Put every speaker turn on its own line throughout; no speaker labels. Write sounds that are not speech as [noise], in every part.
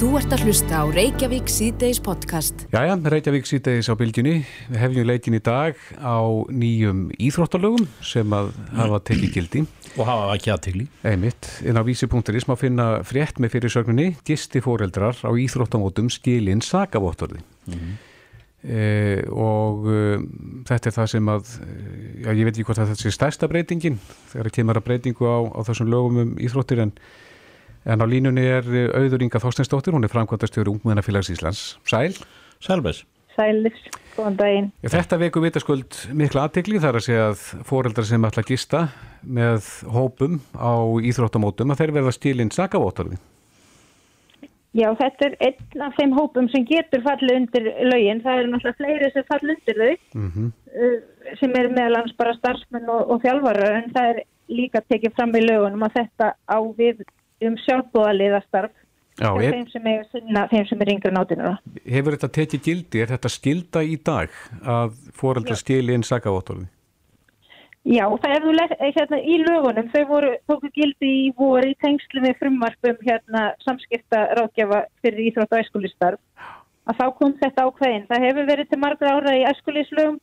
Þú ert að hlusta á Reykjavík síðdeis podcast.
Jæja, Reykjavík síðdeis á bylginni. Við hefjum leikin í dag á nýjum íþróttalögum sem að hafa tekið gildi.
Og hafa ekki aðtegli.
Einmitt, inn á vísi.is má finna frétt með fyrirsögninni gisti fóreldrar á íþróttamótum skilin sakavottorði. Mm -hmm. e, og e, þetta er það sem að, já ég veit ekki hvort þetta sé stærsta breytingin þegar það kemur að breytingu á, á þessum lögum um íþróttir en En á línunni er auður Inga Þorsteinsdóttir, hún er framkvæmdastjóri Ungmennafélags Íslands. Sæl?
Sælbæs.
Sælis, góðan daginn.
Þetta veku vitaskuld mikla aðtegli þar að segja að foreldrar sem ætla að gista með hópum á íþróttamótum að þeir verða stílinn sakavótarði.
Já, þetta er einn af þeim hópum sem getur fallið undir lögin. Það eru náttúrulega fleiri sem fallið undir þau mm -hmm. sem er meðalans bara starfsmenn og, og þjálfara en það er líka tekið fram í lögunum að þetta á við um sjálfbúðaliðastarf þeim sem er sinna, þeim sem er yngre náttúrulega.
Hefur þetta tekið gildi? Er þetta skilda í dag að foreldra stili inn sakavóttorði?
Já, það er þú hérna í lögunum, þau voru tóku gildi í voru í tengslu með frumvarpum hérna samskipta ráðgjafa fyrir íþrótt og æskulistarf að þá kom þetta ákveðin. Það hefur verið til margra ára í æskulislögum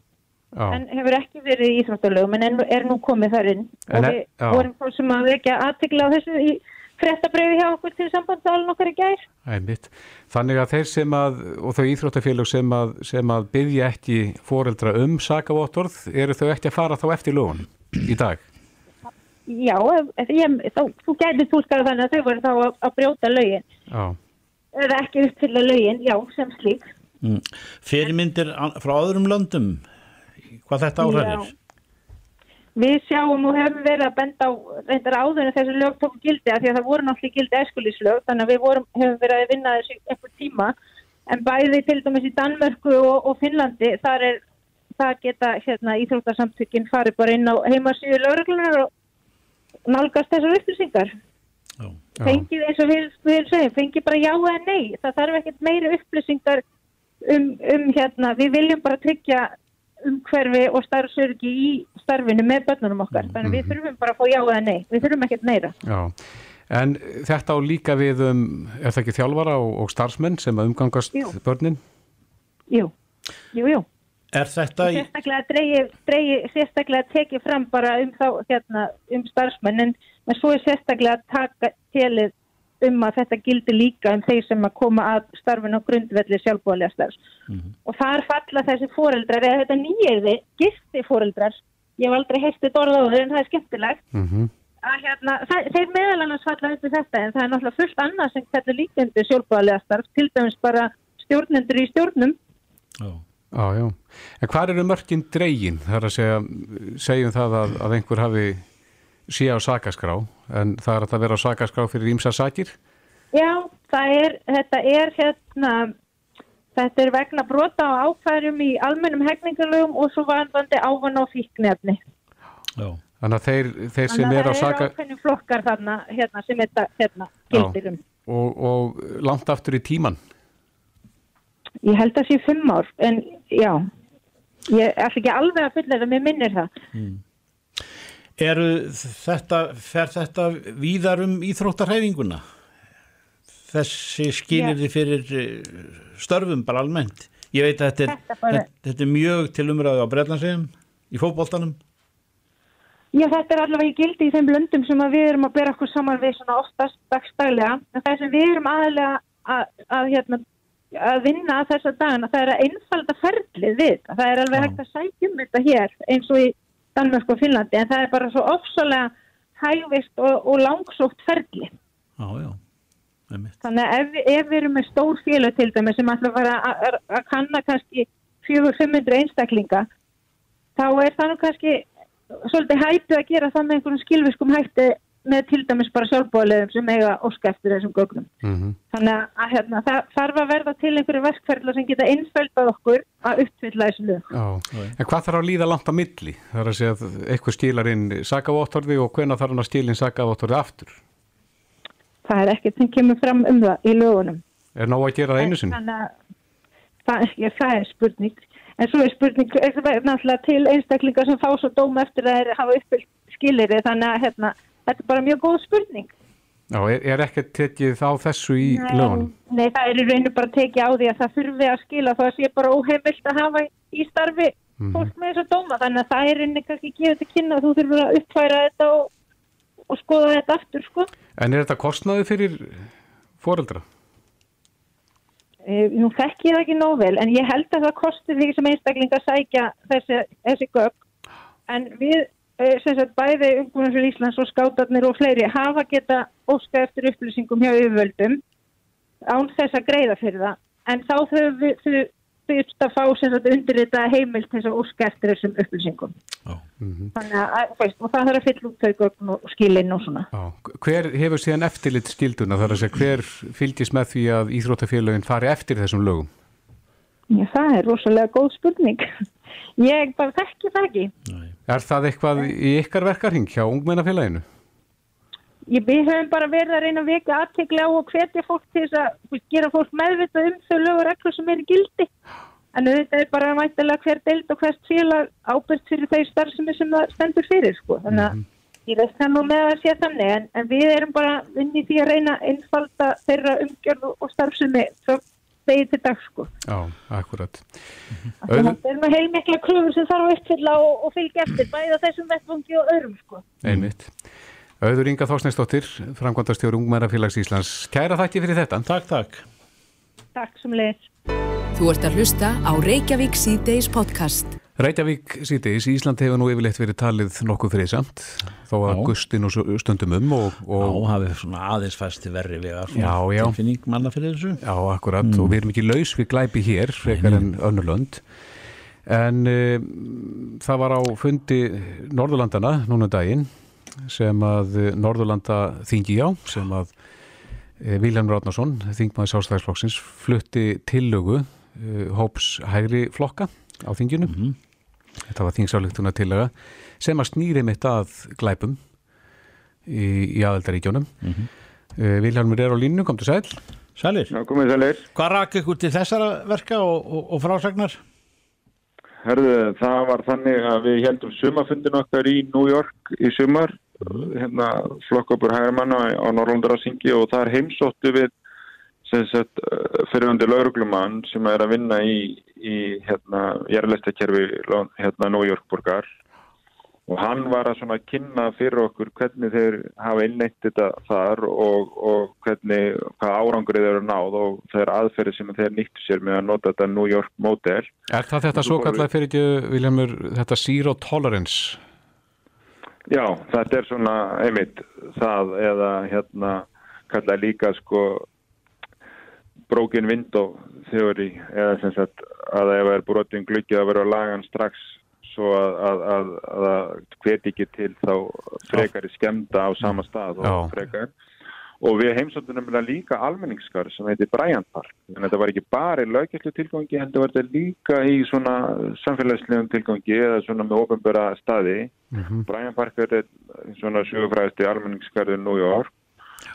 en hefur ekki verið í íþróttalögum en er nú komið þar inn en, og við já. vorum þá sem að vekja aðtegla á þessu í frettabröfi hjá okkur til sambandsalun okkar í gær.
Æmitt. Þannig að þeir sem að, og þau íþróttafélag sem að, sem að byggja ekki foreldra um sakavottorð, eru þau ekki að fara þá eftir lögun í dag?
Já, ég, þá, þú gætið túlskara þannig að þau voru þá að, að brjóta lögin. Já. Eða ekki uppfylla lögin, já, sem slík. Mm.
Fyrirmyndir frá öðrum löndum, hvað þetta áhverjir?
Við sjáum og hefum verið að benda á reyndar áður en þessu lög tóku gildi að því að það voru náttúrulega gildi eskulíslög þannig að við vorum, hefum verið að vinna þessu eitthvað tíma. En bæði til dæmis í Danmörku og, og Finnlandi þar er, það geta hérna íþróttarsamtökinn farið bara inn á heimasíðu lögreglunar og nálgast þessar upplýsingar. Fengið eins og við, við segjum, fengið bara já eða nei, það þarf ekkert meiri upplýsingar um, um hérna, við viljum bara tryggja umhverfi og starfsörgi í starfinu með börnunum okkar. Mm -hmm. Þannig við mhm. þurfum bara að fá já eða nei. Við þurfum ekkert meira.
Já, en þetta á líka við, um, er það ekki þjálfara og, og starfsmenn sem að umgangast jú. börnin?
Jú, jú, jú.
Er þetta í...
Sérstaklega, sérstaklega tekið fram bara um, þá, hérna, um starfsmenn en, en svo er sérstaklega að taka telið um að þetta gildi líka um þeir sem að koma að starfin á grundvelli sjálfbóðlega starfs. Mm -hmm. og þar falla þessi fóreldrar eða þetta nýjirði gisti fóreldrar ég hef aldrei heist þetta orða á þau en það er skemmtilegt. Mm -hmm. að hérna, það, þeir meðal annars falla undir þetta en það er náttúrulega fullt annað sem þetta líka undir sjálfbóðlega starf til dæmis bara stjórnendur í stjórnum.
Já, já, já. En hvað eru mörginn dregin? Þar að segja segjum það að, að einhver hafi sé á sakaskrá en það er að það vera á sakaskrá fyrir ímsa sakir?
Já, er, þetta er hérna þetta er vegna brota á áfærum í almennum hegningalögum og svo vandandi ávan á fíknefni
Já, þannig að þeir, þeir sem er á sakaskrá
Það er ákveðnum flokkar þarna hérna, sem þetta hérna, gildir um
og, og langt aftur í tíman?
Ég held að það sé fimm ár en já ég ætla ekki alveg að fulla það, mér minnir það mm.
Eru þetta, fer þetta víðar um íþróttarhæfinguna? Þessi skilir þið fyrir eh, störfum bara almennt. Ég veit að þetta er, þetta bara... þetta er mjög til umræðu á Breitlandsheim, í fókbóltanum.
Já, þetta er allavega í gildi í þeim blöndum sem við erum að bera okkur saman við svona oftast dagstælega. Það sem við erum aðalega að, að, hérna, að vinna þess að dagana, það er að einfalda ferlið við. Það er alveg hægt að sækjum þetta hér eins og í Danmark og Finnlandi en það er bara svo ofsalega hægvist og, og langsótt ferli.
Já, já.
Þannig að ef, ef við erum með stór félag til dæmi sem ætla að fara að kanna kannski 400-500 einstaklinga þá er það nú kannski svolítið hættu að gera það með einhvern skilviskum hætti með til dæmis bara sjálfbóðilegum sem eiga óska eftir þessum gögnum. Mm -hmm. Þannig að hérna, það þarf að verða til einhverju verkferðla sem geta innföldað okkur að uppfylla þessu lög.
En hvað þarf að líða langt á milli? Það er að segja að eitthvað stílar inn sakavóttorði og hvena þarf hann að stíla inn sakavóttorði aftur?
Það er ekkert sem kemur fram um það í lögunum.
Er ná að gera það einu sinni? Þannig að
það, ja, það er spurning. En svo er spurning, er það náttúrulega til einstaklingar sem fá svo dóma eftir að hafa uppfyllt skilirði þannig að hérna þetta er bara mjög góð spurning.
Já, er, er ekki tekið þá þessu í lögunum?
Nei, það er í rauninu bara tekið á því að það þurfi að skila það sé bara óheimilt að hafa í starfi
Mhm.
fólk með þess að dóma þannig að það er rauninni kannski ekki gefið til kynna þú þurfur að uppfæra þetta og, og skoða þetta aftur sko.
En er þetta kostnaði fyrir foreldra?
E, nú þekk ég það ekki nóg vel en ég held að það kosti því sem einstakling að sækja þessi, þessi gögn en við sem sagt bæði umkvæmum Íslands og skátarnir og fleiri hafa geta óska eftir upplýsingum hjá yfirvöldum án þess að greiða fyrir það en þá þau þurft að fá sem sagt undir þetta heimilt þess að óska eftir þessum upplýsingum
Já.
þannig að, veist, og það þarf að fylla út þau gögn og skilin og svona
Já. Hver hefur síðan eftirlit skilduna þar að segja hver fylgis með því að íþróttafélagin fari eftir þessum lögum?
Já, það er rosalega góð spurning [laughs] ég bara þekki það ekki
Nei.
Er það eitthvað í ykkar verkarhing hjá ungmennafélaginu?
Við höfum bara verið að reyna að veka aðtekla á og hvetja fólk til þess að gera fólk meðvitað um þau lög og reglur sem eru gildi. En þetta er bara mættilega hver deild og hvert félag ábyrgt fyrir þeir starfsemi sem það stendur fyrir. Sko. Þannig að ég veist það nú með að sé þannig. En, en við erum bara inn í því að reyna einfalda þeirra umgjörð og starfsemi degi til dag. Sko.
Já, akkurat.
Þannig að það er með heilmikla kröfur sem þarf að uppfylla og, og fylgja eftir bæða þessum vettfangi og öðrum. Sko.
Einmitt. Auður Inga Þórsneinsdóttir, framkvæmdastjóri Ungmennafélags Íslands. Kæra þætti fyrir þetta.
Takk, takk.
Takk sem leir.
Þú ert að hlusta á Reykjavík C-Days podcast.
Reykjavík síðdeis, Ísland hefur nú yfirleitt verið talið nokkuð fyrir samt, þó að
Já.
gustin og stundum um og,
Og
og
hafið svona aðeins fæsti verri.
Já, já.
Tilfinning manna fyrir þessu.
Já, akkurat, og við erum ekki laus við glæpi hér, frekar en önnurlönd. En uh, það var á fundi Norðurlandana núna um daginn sem að eh, Norðurlanda þingi á, sem að uh, Vilhelm Ráðnarsson, þingmaður sástæðisflokksins, flutti tillögu uh, hóps hægri flokka á þinginu. Þetta var þingsáleiktuna tillaga sem að snýri mitt að glæpum í, í aðeldaríkjónum. Mm Vilhelmur er á línu, kom til sæl.
Sælir,
Já, komið sælir.
hvað rak ykkur til þessara verka og, og, og frásagnar?
Herðu, það var þannig að við heldum sumafundin okkar í New York í sumar, hérna flokkopur hægirmanna á Norrlundararsingi og þar heimsóttu við sem sagt fyrirhundi lauruglumann sem er að vinna í, í hérna jærleistakerfi hérna borgar og hann var að svona kynna fyrir okkur hvernig þeir hafa innleitt þetta þar og, og hvernig, hvað árangur þeir eru náð og þeir aðferði sem þeir nýttu sér með að nota þetta York model
Er það þetta svo kallar fyrir ekki, Vilhelmur, þetta zero tolerance?
Já, þetta er svona einmitt það eða hérna kalla líka sko broken window theory eða sem sagt að ef það er brotin gluggið að vera að laga hann strax svo að, að, að, að það hveti ekki til þá frekari skemda á sama stað og
Já.
frekar. Og við heimsóttunum líka almenningskar sem heitir Bryant Park. En þetta var ekki bara í löggjæslu tilgangi en þetta var þetta líka í svona samfélagslegum tilgangi eða svona með ofenbæra staði. Brian Parker er svona sögufræðist í almenningsgarður New York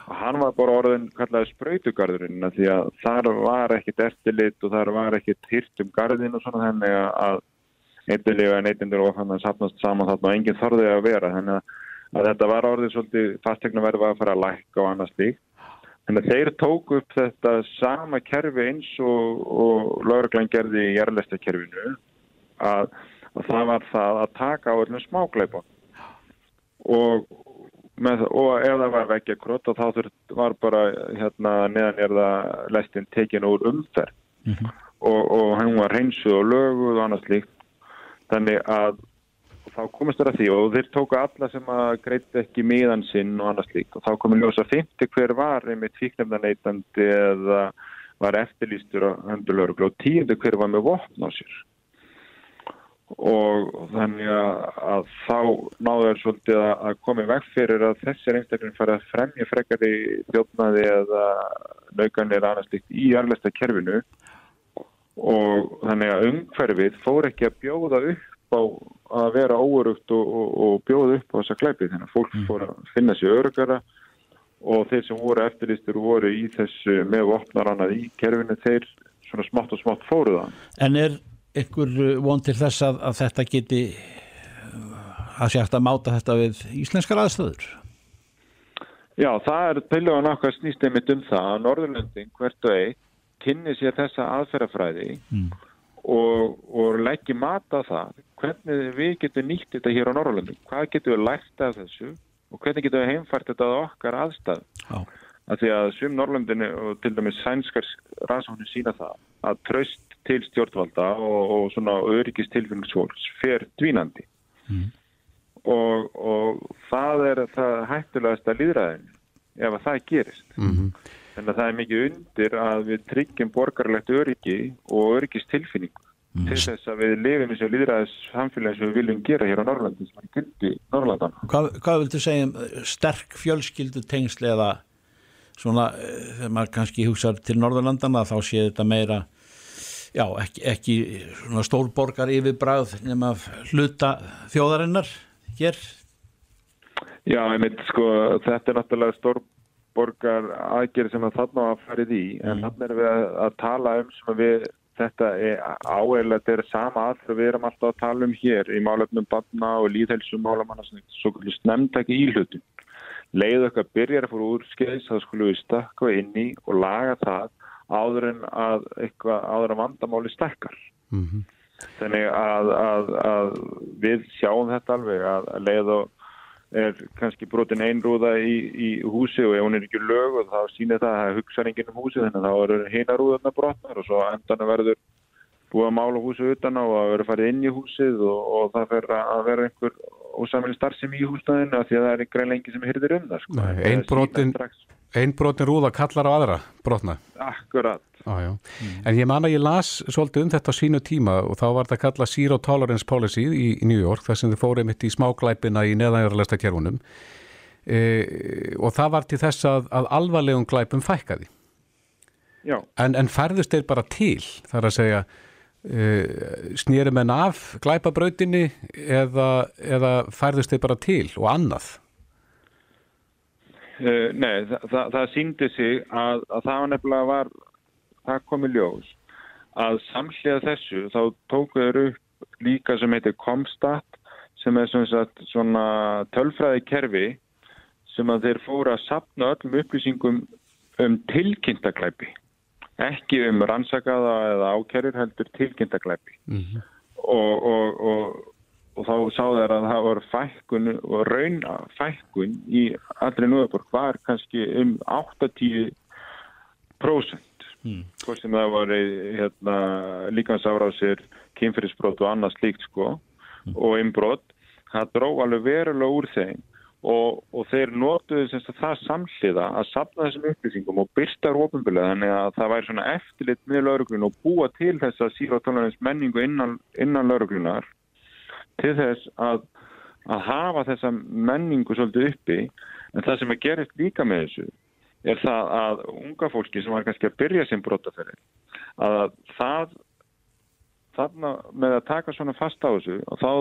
og hann var bara orðin kallaði sprautugarðurinn af því að þar var ekkit eftirlit og þar var ekkit hyrt um garðin og svona þannig að eitthvað neytindur og þannig að sapnast saman þarna og enginn þorði að vera. Þannig að, þetta var orðið svolítið fastegnaverð var að fara að lækka og annað slíkt. Þannig að þeir tóku upp þetta sama kerfi eins og, og lauruglan gerði í jarlæstakerfinu að, að það var það að taka á öllum smákleipa og, með, og ef það var vekkja krott þá þurft var bara hérna neðan er það lestin tekin úr umferð. Og, og hann var reynsuð og löguð og annað slíkt. Þannig að þá komist þér að því og þeir tóku alla sem að greitt ekki miðan sinn og annað slíkt. Og þá komið ljósa 50 hver var einmitt fíknefnarneitandi eða var eftirlýstur á höndulöruglu og tíundu hver var með vopn á sér og þannig að, þá náðu þeir svolítið að, að komi veg fyrir að þessir einstaklega fara að fremja frekar í þjófnaði eða lauganir annars líkt í jarlæsta kerfinu. Og þannig að umhverfið fór ekki að bjóða upp á að vera óurugt og, og, og bjóða upp á þessa klæpi þannig að fólk fór að finna sér örugara og þeir sem voru eftirlistur voru í þessu með vopnar annað í kerfinu þeir svona smátt og smátt fóruða
En er ykkur von til þess að, að þetta geti uh, að sé hægt að máta þetta við íslenskar aðstöður?
Já, það er tilugan okkar snýst einmitt um það að Norðurlöndin hvert og eitt kynni sér þessa aðferðafræði mm. og, og leggja mata það hvernig við getum nýtt þetta hér á Norðurlöndin, hvað getum við lært af þessu og hvernig getum við heimfært þetta á okkar aðstæð. Já. Að því að svim Norrlöndinu og til dæmis sænskars rannsóknir sína það að tröst til stjórnvalda og, og svona öryggist tilfengisfólks fer dvínandi. Mm og, og það er það hættulegast að líðræðin ef að það gerist mm -hmm. en það er mikið undir að við tryggjum borgarlegt öryggi og öryggistilfinningu mm. til þess að við lifum eins og líðræðis samfélagi sem við viljum gera hér á Norrlandi sem er kynnti Norrlandan
Hvað, hvað viltu segja um eh, sterk fjölskyldu tengsli eða svona eh, þegar maður kannski hugsa til Norðurlandana þá sé þetta meira já, ekki, ekki stórborgar yfirbræð nema hluta þjóðarinnar hér?
Já, ég mynd sko þetta er náttúrulega stórborgar aðgerð sem að þarna að farið í en mm. þarna erum við að, að tala um sem við þetta er áeiglega þetta er sama að við erum alltaf að tala um hér í málefnum barna og líðhelsum málamanna svo ekki í hlutum leiðu okkar byrjar að fóra úr skeiðs þá skulum við stakka inn í og laga það áður en að, eitthvað, áður en vandamáli stakkar mm -hmm. Þannig að, að, að við sjáum þetta alveg að leið og er kannski brotin einrúða í, í húsi og ef hún er ekki lög og þá sýnir það að hugsa enginn um húsi þannig að þá eru heina rúðarna brotnar og svo endan verður búið að mála húsi utan á að verður farið inn í húsið og, og það fer að vera einhver ósamlega starfsemi í húsnaðinu af því að það er einhverja lengi sem hyrðir um það.
Sko. Einn brotin, ein brotin rúða kallar á aðra brotna.
Akkurat.
Ah, mm. En ég man að ég las svolítið um þetta á sínu tíma og þá var þetta að kalla Zero Tolerance Policy í, í New York þar sem þið fórið mitt í smáglæpina í neðanjörðarlesta kerfunum e, og það var til þess að, að alvarlegum glæpum fækkaði. En, en færðust þeir bara til þar að segja e, snýri menn af glæpabrautinni eða, eða færðust þeir bara til og annað?
Uh, nei, það, það, það síndi sig að, að það var nefnilega var það komi ljós að samhliða þessu þá tókuður upp líka sem heitir Comstat sem er svona, svona tölfræði kerfi sem að þeir fóra að sapna öllum upplýsingum um tilkynntaklæpi ekki um rannsakaða eða ákerur heldur tilkynntaklæpi mm -hmm. og, og, og, og þá sá þeir að það voru fækkun og raun fækkun í allri núðaborg var kannski um 8-10% mm. hvort sem það voru hérna, líkansárásir, kynferðisbrot og annað slíkt sko mm. og innbrot, það dró alveg verulega úr þeim og, og þeir nótuðu semst að það samhliða að sapna þessum upplýsingum og byrsta rópunbyrlega þannig að það væri svona eftirlit með lauruglun og búa til þess að sírótólarins menningu innan, innan lauruglunar til þess að, að hafa þessa menningu svolítið uppi en það sem að gerist líka með þessu er það að unga fólki sem var kannski að byrja sem brotaferri að það þarna með að taka svona fast á þessu og þá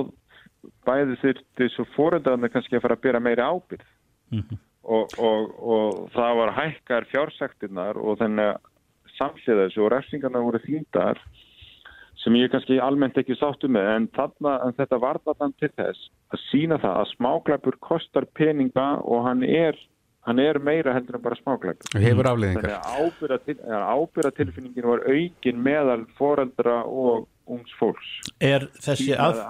bæði þurfti svo fóröndaðan kannski að fara að byrja meiri ábyrð mm -hmm. og, og, og það var hækkar fjársektinnar og þennig samsliða þessu og refsingarna voru þýndar sem ég kannski almennt ekki sáttu með en, þarna, en þetta var þarna til þess að sína það að smáklæpur kostar peninga og hann er hann er meira heldur en bara smáklæp
hefur afleðingar
ábyrra tilfinningin var aukin meðal foreldra og ungs fólks.
Er þessi, að...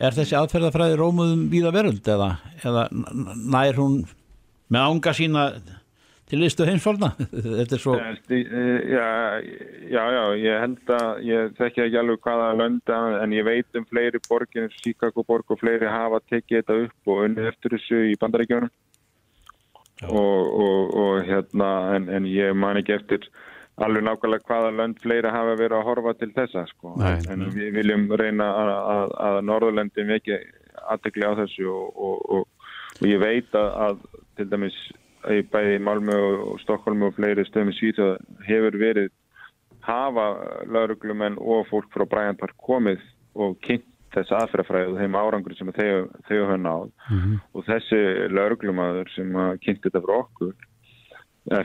er þessi aðferðafræði rómuðum víða veröld eða, eða nær hún með ánga sína til listu heimsfólna [laughs] þetta er svo
já, já, já, ég held að ég þekki ekki alveg hvaða lönda en ég veit um fleiri borgir Chicago borg og fleiri hafa tekið þetta upp og unnið eftir þessu í bandaríkjónum og, og, og hérna en, en ég man ekki eftir alveg nákvæmlega hvaða lönd fleira hafa verið að horfa til þessa sko. Nei, en við viljum reyna að, að, að Norðurlöndin veki aðtekli á þessu og, og ég veit að, að til dæmis bæði Malmö og Stokkólmi og fleiri stöðum í Svíð hefur verið hafa lauruglumenn og fólk frá Bræanpark komið og kynnt þess aðferðafræðu og þeim árangur sem þau hafa náð mm -hmm. og þessi lauruglumadur sem kynnti þetta frá okkur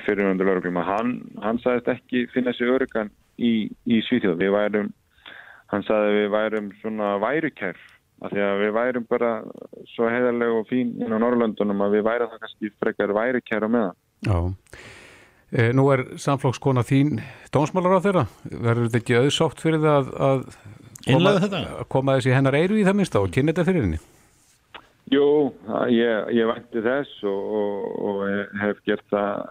fyrirhundur laurugluma, hann, hann sagðist ekki finna sér öryggan í, í Svíþjóð við værum hann sagði við værum svona værukær af því að við værum bara svo heiðarlega og fín inn á Norrlöndunum að við værum það kannski frekar væri kæra með það.
Já. E, nú er samflókskona þín dónsmálar á þeirra. Verður þetta ekki auðsátt fyrir það að, að koma, að koma þessi hennar eiru í það minnsta og kynna þetta fyrir henni?
Jú, ég, ég vænti þess og, og, og hef gert það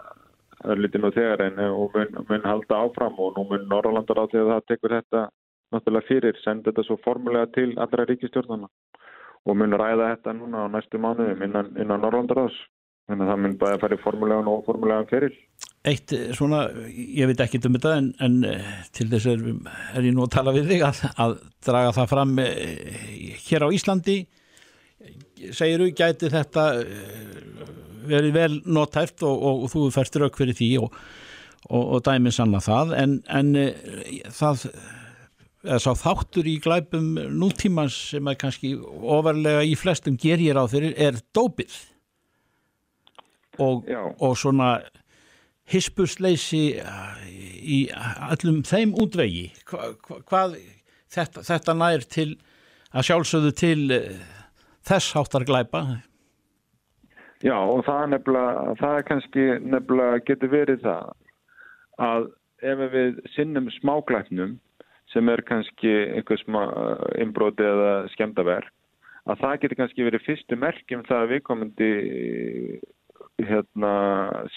örlítið nú þegar en og mun, mun halda áfram og nú mun Norrlandar á því að það tekur þetta náttúrulega fyrir, senda þetta svo formulega til allra ríkistjórnana og mun ræða þetta núna á næstu mánuðum innan, innan Norrlandar ás. Þannig að það mun bæði að fara í formulegan og formulegan fyrir.
Eitt eh, svona, ég veit ekki um þetta en, en eh, til þess er, er ég nú að tala við þig að, að draga það fram eh, hér á Íslandi segiru, gæti þetta verið vel notæft og, og, og þú færst rauk fyrir því og, og, dæmið sanna það en, en það eða sá þáttur í glæpum nútímans sem er kannski ofarlega í flestum ger ég ráð fyrir er dópið. Og, og svona hispusleysi uh, í allum þeim útvegi. Hva, hva, hvað þetta, þetta nær til að sjálfsögðu til uh, þess háttar glæpa?
Já og það er nefnilega, það er kannski nefnilega getur verið það að ef við sinnum smáglæpnum sem er kannski einhver smá inbróti eða skemmtaverk að það getur kannski verið fyrstu merkjum það að viðkomandi hérna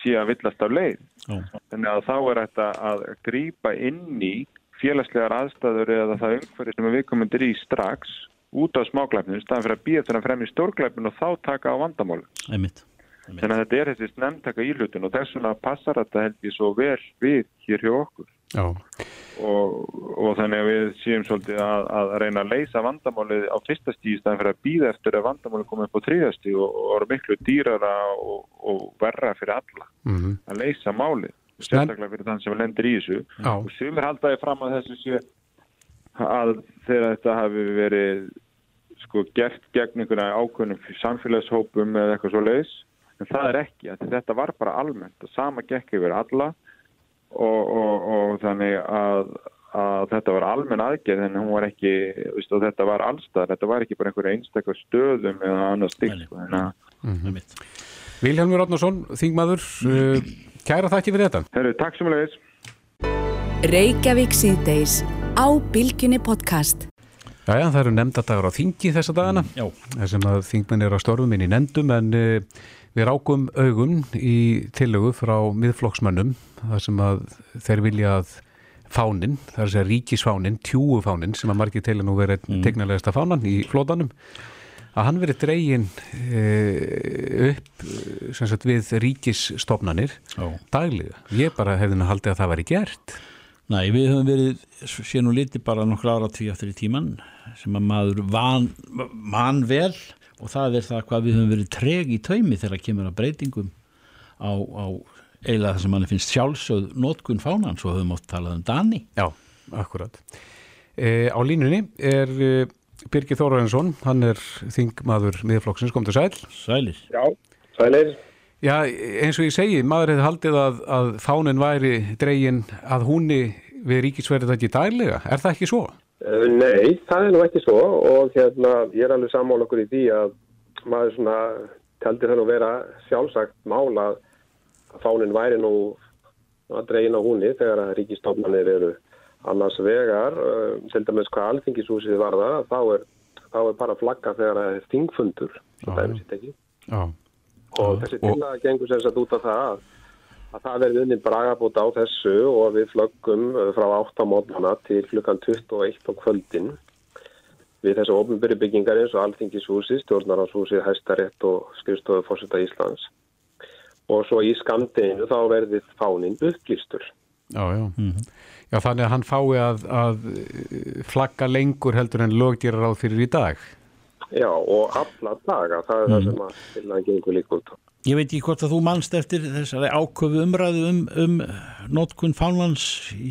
sé að villast af leið.
Já.
Þannig að þá er þetta að grípa inn í félagslegar aðstæður eða það umhverfi sem viðkomandi er í strax út á smáglæpnum, staðan fyrir að býja þannig frem í stórglæpnum og þá taka á vandamáli.
einmitt,
Þannig að þetta er þessi snemntaka íhlutun og þess vegna passar þetta held ég svo vel við hér hjá okkur. Og, og þannig að við séum svolítið að, að reyna að leysa vandamálið á fyrsta stíð staðan fyrir að býða eftir að vandamálið komið upp á þriðastíð og, og eru miklu dýrara og, og verra fyrir alla
Mm
að leysa málið sérstaklega fyrir þann sem lendir í þessu.
Já.
og sumir haldaði fram að þessu sé að þegar þetta hafi verið sko gert gegn einhverja ákveðnum samfélagshópum eða eitthvað svo leiðis en það er ekki, þetta var bara almennt. Og sama gekk yfir alla og, og, og þannig að, að þetta var almenn aðgerð en hún var ekki, veist, og þetta var allstað, þetta var ekki bara einhverja einstakar stöðum eða
nei.
þannig að
einmitt
Vilhelmur Átnarsson, þingmaður, uh, kæra þakki fyrir þetta.
Herru, takk sem leiðis
Reykjavík síðdeis á Bilginni podcast.
Jæja, það eru nefndadagur á þingi þessa dagana.
Já,
þar sem að þingmenn eru á störfum inn í nefndum en uh, við rákum augun í tillögu frá miðflokksmönnum þar sem að þeir vilja að fánin, það er að ríkisfánin, tjúufánin sem að margir telja nú verið mm. tegnalegasta fánan í flótanum að hann verið dregin uh, upp sem sagt, við ríkisstofnanir
já
daglega. Ég bara hefði haldið að það væri gert.
Nei, við höfum verið, sé nú liti bara nokkur ára tví aftur í tíman sem að maður van, man vel og það er það hvað við höfum verið treg í taumi þegar kemur að breytingum á, á eiginlega það sem manni finnst sjálfsögð nótkun fánan, svo höfum oft talað um Dani.
Já, akkurat. E, á línunni er e, Birgir Þórarinsson, hann er þingmaður miðflokksins, kom til sæl.
Sælir.
Já, sælir.
Já, eins og ég segi, maður hefði haldið að, að fánin væri dregin að húnni við ríkisverðið ekki daglega. Er það ekki svo?
Uh, nei, það er nú ekki svo og hérna, ég er alveg sammála okkur í því að maður svona taldi það nú vera sjálfsagt mála að fánin væri nú að dregin á húnni þegar að ríkistofnanir eru annars vegar, uh, til dæmis hvað alþingishúsið var það, þá er, þá er bara flagga þegar það er þingfundur,
Já. Já.
Og þessi tillaga gengur sagt út af það að, að það verði unni bragabót á þessu og við flöggum uh, frá 8 mótnana til klukkan 21 á kvöldin við þessu ofnbyrju byggingar eins og Alþingishúsi, stjórnarháshúsi, Hæstarétt og skrifstofu fórseta Íslands. Og svo í skamdeginu þá verði fánin upplýstur.
Já, já. Já, þannig að hann fái að, að eh, flagga lengur heldur en lögdýrar á fyrir í dag.
Já, og alla daga, það er það sem að tillagan gengur líka út á.
Ég veit ekki hvort að þú manst eftir þessari áköfu umræðu um, um nótkun fánlands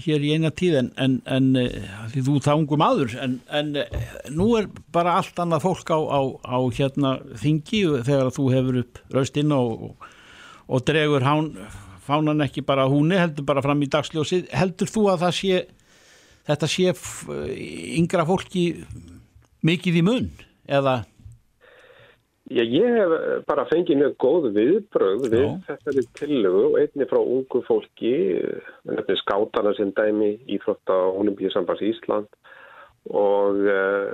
hér í eina tíð en, en, en eh, því þú þangum aður en, en eh, nú er bara allt annað fólk á, á, á hérna þingi þegar þú hefur upp raustinn og, og, dregur hán, fánan ekki bara húni heldur bara fram í dagsljósið. Heldur þú að það sé þetta sé yngra fólki mikið í mun eða
Já, ég hef bara fengið mjög góð viðbröð við
Já.
þessari tillögu og einni frá ungu fólki, þetta er skátana sem dæmi Íþrótta og Olimpíusambands Ísland og uh,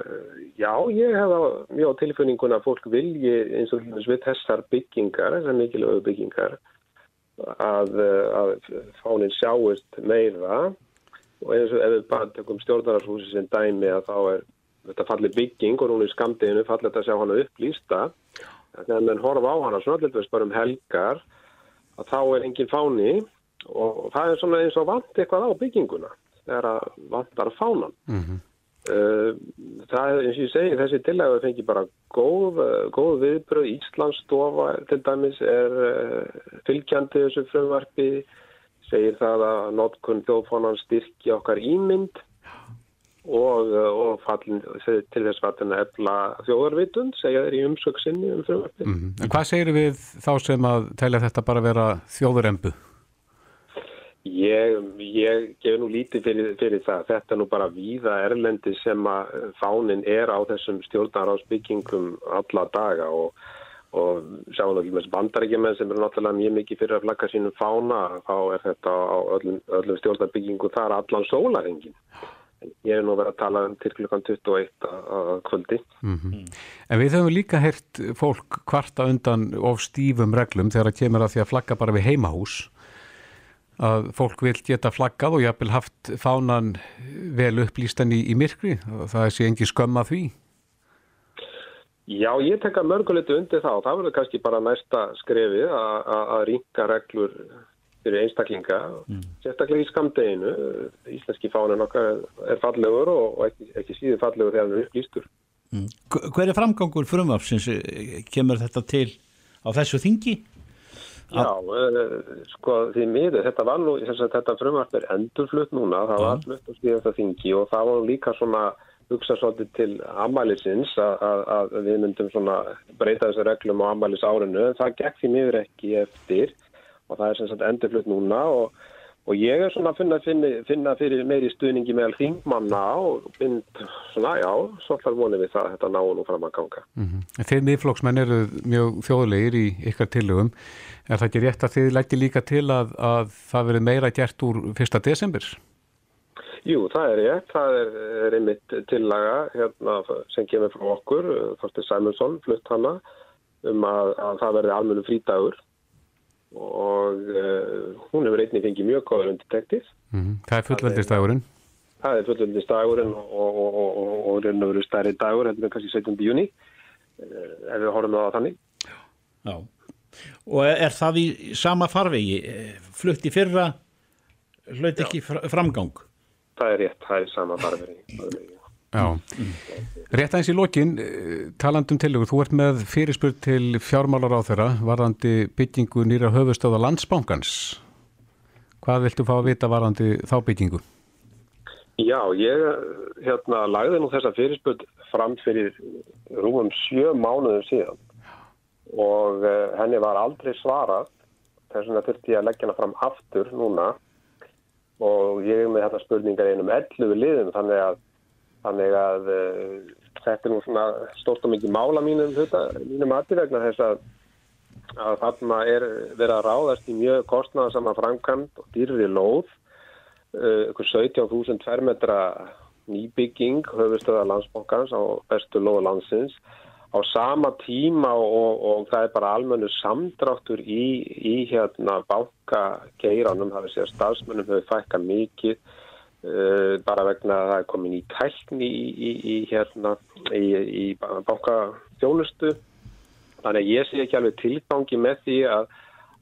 já, ég hef mjög á tilfinningun að fólk vilji eins og dæmis við þessar byggingar, þessar mikilvægu byggingar að, að fánin sjáist meira og eins og ef við bara tökum stjórnararshúsi sem dæmi að þá er þetta falli bygging og núna í skamdeginu falli þetta að sjá hana upplýsta. Þegar menn horfa á hana svona til þess bara um helgar að þá er engin fáni og það er svona eins og vant eitthvað á bygginguna þegar að vantar fánan.
Mhm.
Uh, það er eins og ég segi þessi tillægu fengi bara góð, uh, góð viðbröð Íslandsstofa til dæmis er uh, fylgjandi þessu frumvarpi segir það að notkun þjóðfánan styrki okkar ímynd og, uh, og fallin, til þess fallin að efla þjóðarvitund segja þeir í umsöksinni um frumvarpi
Mhm. En hvað segir við þá sem að telja þetta bara vera þjóðurembu?
Ég, ég gef nú lítið fyrir, fyrir það. Þetta er nú bara víða erlendi sem að fánin er á þessum stjórnaráðsbyggingum alla daga og, og sjáum nú ekki með bandaríkjumenn sem eru náttúrulega mjög mikið fyrir að flagga sínum fána þá er þetta á öllum, öllum stjórnarbyggingum þar allan sólarengin. Ég hef nú verið að tala um til klukkan 21 að kvöldi.
En við höfum líka heyrt fólk kvarta undan of stífum reglum þegar það kemur að því að flagga bara við heimahús að fólk vil geta flaggað og jafnvel haft fánan vel upplýstan í, í myrkri og það sé engi skömm að því.
Já, ég tek að mörguleitu undir þá. Það verður kannski bara næsta skrefið að- að að rýnka reglur fyrir einstaklinga, sérstaklega í skamdeginu. Íslenski fánin okkar er fallegur og ekki, ekki síður fallegur þegar hann er upplýstur.
Hver hver er framgangur frumvarpsins? Kemur þetta til á þessu þingi?
Já, uh, sko því miður, þetta var nú, þetta frumvarp er endurflutt núna, það var flutt á síðasta þingi og það var líka svona hugsa svolítið til amælisins að við myndum svona breyta þessu reglum á amælis árinu, en það gekk því miður ekki eftir og það er sem sagt endurflutt núna og, og ég er svona að finna, finna, finna fyrir meiri stuðningi meðal þingmanna og mynd svona, já, svolítið vonið við það að þetta náu nú fram að ganga.
Mm Þeir miðflokksmenn eru mjög þjóðlegir í ykkar tillögum. Er það ekki rétt að þið læti líka til að, að það verið meira gert úr 1. desember?
Jú, það er rétt. Það er, er einmitt tillaga hérna, sem kemur frá okkur, Þorstin Sæmundsson, flutt hana, um að, að það verði almennu frídagur og uh, hún hefur einnig fengið mjög góður undirtektið.
Mm Það er fullveldistagurinn.
Það er fullöldistagurinn og, og, og, og, og raun og veru stærri dagur, þetta er kannski 17. júni, uh, ef við horfum á það þannig.
Já. Og er það í sama farvegi? Flutt í fyrra, hlaut ekki fr- framgang?
Það er rétt, það er sama farvegi.
Já. Rétt aðeins í lokin, eh, talandum tillögur, þú ert með fyrirspurn til fjármálar á þeirra varðandi byggingu nýra höfustöða landsbankans. Hvað viltu fá að vita varðandi þá byggingu?
Já, ég hérna, lagði nú þessa fyrirspöld fram fyrir rúmum sjö mánuðum síðan og uh, henni var aldrei svarað þess vegna þurfti ég að leggja hana fram aftur núna og ég er með þetta spurningar einum 11 liðum þannig að, þannig að uh, þetta er nú svona stórt og mikið mála mínum mínum aðri vegna þess að að þarna er verið að ráðast í mjög kostnaðarsama framkvæmt og dýrri lóð. Uh, ykkur 17.000 tverrmetra nýbygging höfustöða landsbókans á bestu lóðu landsins. Á sama tíma og, og það er bara almennu samdráttur í, í hérna bankageiranum, það er sér stafsmönnum hefur fækka mikið bara vegna að það er komin í tækni í, í, í hérna í, bankafjónustu þannig að ég sé ekki alveg tilgangi með því að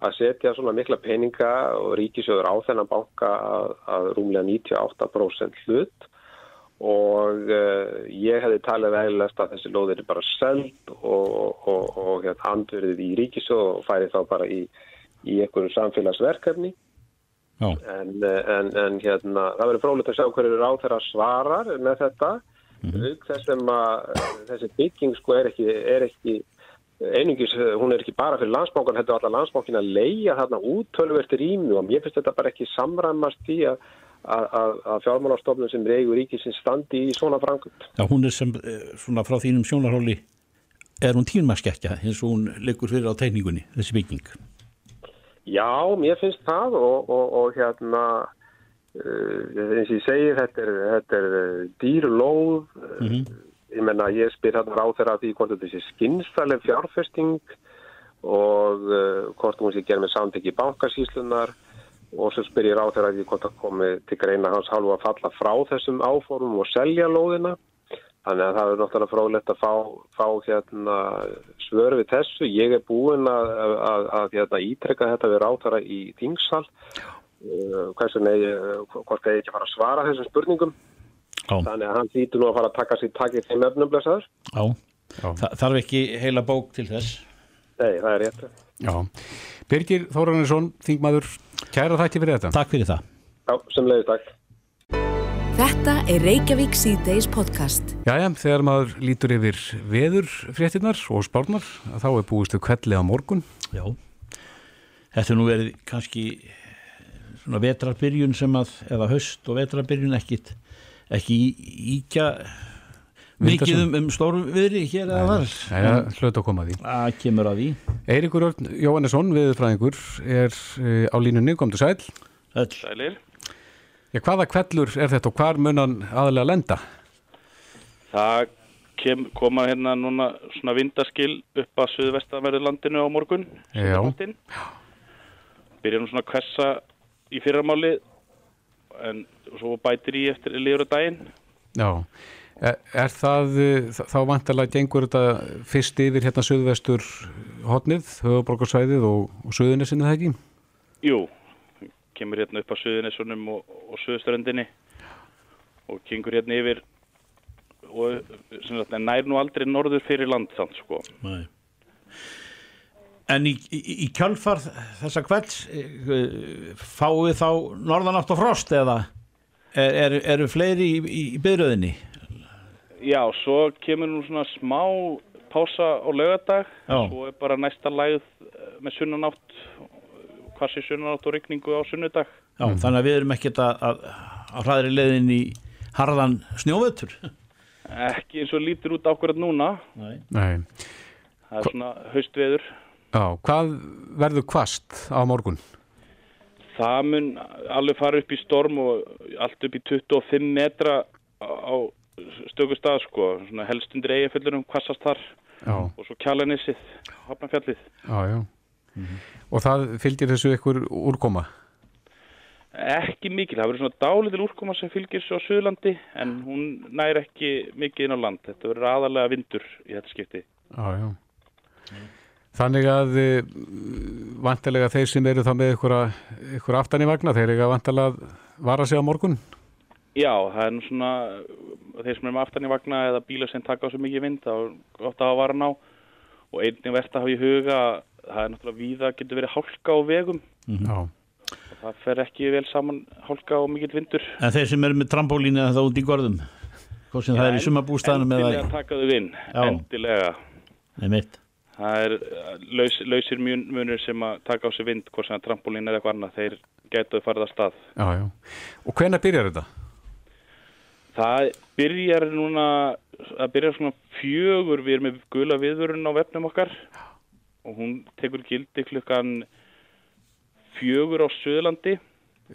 að setja svona mikla peninga og ríkisjóður á þennan banka að, að rúmlega 98% hlut og uh, ég hefði talið vegilegast að þessi lóðir er bara seld og, og, og, og hérna, andverðið í ríkisjóð og færi þá bara í, einhverju samfélagsverkefni. En, en, en hérna, það verður frólægt að sjá hverju ráð þeirra svarar með þetta auk þessum að þessi bygging sko er ekki, er ekki einungis, hún er ekki bara fyrir landsbánkan, þetta er allar landsbánkin að leia þarna úttölverti rými og mér finnst þetta bara ekki samræmast í að, að, fjármálastofnun sem reygur ríkisins standi í svona framkvæmt.
Já, hún er sem, eh, svona frá þínum sjónarhóli, er hún tímaskekja eins og hún liggur fyrir á tegningunni, þessi bygging?
Já, mér finnst það og, og, og hérna, uh, eins og ég segi, þetta er, þetta er uh, dýrlóð, uh, ég menna ég spyr hérna ráð þeirra því hvort þetta sé skynstalleg fjárfesting og uh, hvort hún sé gerð með samtæki bankasíslunar og svo spyr ég ráð þeirra því hvort það komi til greina hans hálfu að falla frá þessum áformum og selja lóðina. Þannig að það er náttúrulega frólægt að fá, fá hérna, svör við þessu. Ég er búinn að, að, að hérna, ítrekka þetta við ráðara í þingsal. Uh, Hversu negi, hvort það er ekki að fara að svara þessum spurningum.
Já.
Þannig að hann þýtur nú að fara að taka sér takið þeim öfnumblessaður.
Já, Þa, þarf ekki heila bók til þess?
Nei, það er rétt.
Já. Birgir Þóranesson, þingmaður, kæra þætti fyrir þetta.
Takk fyrir það.
Já, sem leiðist takk.
Þetta er Reykjavík C-Days podcast.
Jæja, þegar maður lítur yfir veður fréttinnar og spárnar, þá er búistu kvelli á morgun.
Já, þetta er nú verið kannski svona vetrarbyrjun sem að, eða höst og vetrarbyrjun ekkit, ekki í- íkja mikið um, um stórum viðri hér eða þar.
Jæja, hlut að koma að því.
Það kemur að því.
Eiríkur Örn Jóhannesson, viðurfræðingur, er uh, á línunni, kom til sæl.
Öll.
Sælir.
Já, hvaða kvellur er þetta og hvar mun hann aðalega lenda?
Það kem, koma hérna núna svona vindaskil upp að suðvestanverðu landinu á morgun.
Já.
Byrja nú svona að kvessa í fyrramáli en svo bætir í eftir liður daginn.
Já, er, er það, þ- þá vantarlega gengur þetta fyrst yfir hérna suðvestur hotnið, höfuborgarsvæðið og, og suðunisinu það ekki?
Jú, kemur hérna upp að suðunissunum og, og suðuströndinni og kengur hérna yfir og sagt, nær nú aldrei norður fyrir land samt sko.
Nei. En í, í, í kjálfar þessa kvelds eh, fáið þá norðanátt og frost eða er, er, eru fleiri í, í, byrjöðinni?
Já, svo kemur nú svona smá pása á laugardag,
Já.
svo er bara næsta lægð eh, með sunnanátt, kvassi sunnanátt og rigningu á sunnudag.
Já, þannig að við erum ekkert að, að, að hraðri leiðin í harðan snjóvetur.
Ekki eins og lítur út ákvarðat núna,
Nei.
Nei.
það er svona haustveður.
Já, hvað verður kvast á morgun?
Það mun alveg fara upp í storm og allt upp í 25 metra á stöku stað sko, svona helst undir eigaföllurum kvassast þar
Já,
og svo kjalanissið, hafnafjallið.
já, já. Og það fylgir þessu ykkur úrkoma?
Ekki mikil, það verður svona dálitil úrkoma sem fylgir svo á Suðlandi en hún nær ekki mikið inn á land. Þetta verður aðalega vindur í þetta skipti.
Já, já. Þannig að uh, vantarlega þeir sem eru þá með ykkur, aftan í vagna, þeir eru vantarlega að vara sig á morgun?
Já, það er nú svona, þeir sem eru með aftan í vagna eða bílar sem taka á svo mikið vind, þá er gott að hafa varan á og einnig verðt að hafa í huga að það er náttúrulega víða getur verið hálka á vegum
Já.
og það fer ekki vel saman hálka og mikill vindur.
En þeir sem eru með trampólínu eða það út í gorðum, hvort sem það er í sumabústæðanum eða...
Endilega taka þau inn,
Já.
endilega.
Nei, mitt.
Það er uh, laus, lausir mun- munur sem að taka á sig vind, hvort sem að trampolín eða eitthvað annað, þeir getur farið að stað.
Já, já. Og hvenær byrjar þetta?
Það byrjar núna, það byrjar svona fjögur, við erum með gula viðvörun á vefnum okkar og hún tekur gildi klukkan fjögur á Suðlandi.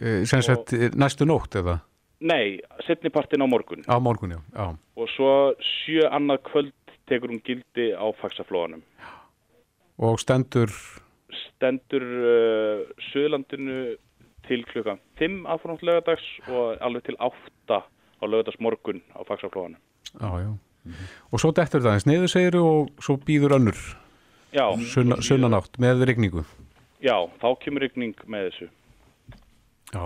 Uh, sem sagt eh, næstu nótt eða?
Nei, setnipartin á morgun
Á morgun, já. já.
og svo sjö annað kvöld tekur hún gildi á faksaflóanum.
Og stendur,
Stendur uh, Suðlandinu til klukkan 5 aðfrátt lögadags og alveg til 8 á lögadags morgun á faksaflóanum.
já, já. Og svo dettur það eins niður segiru og svo býður önnur
Já,
sunna, sunnanátt með rigningu.
já, þá kemur rigning með þessu.
Já.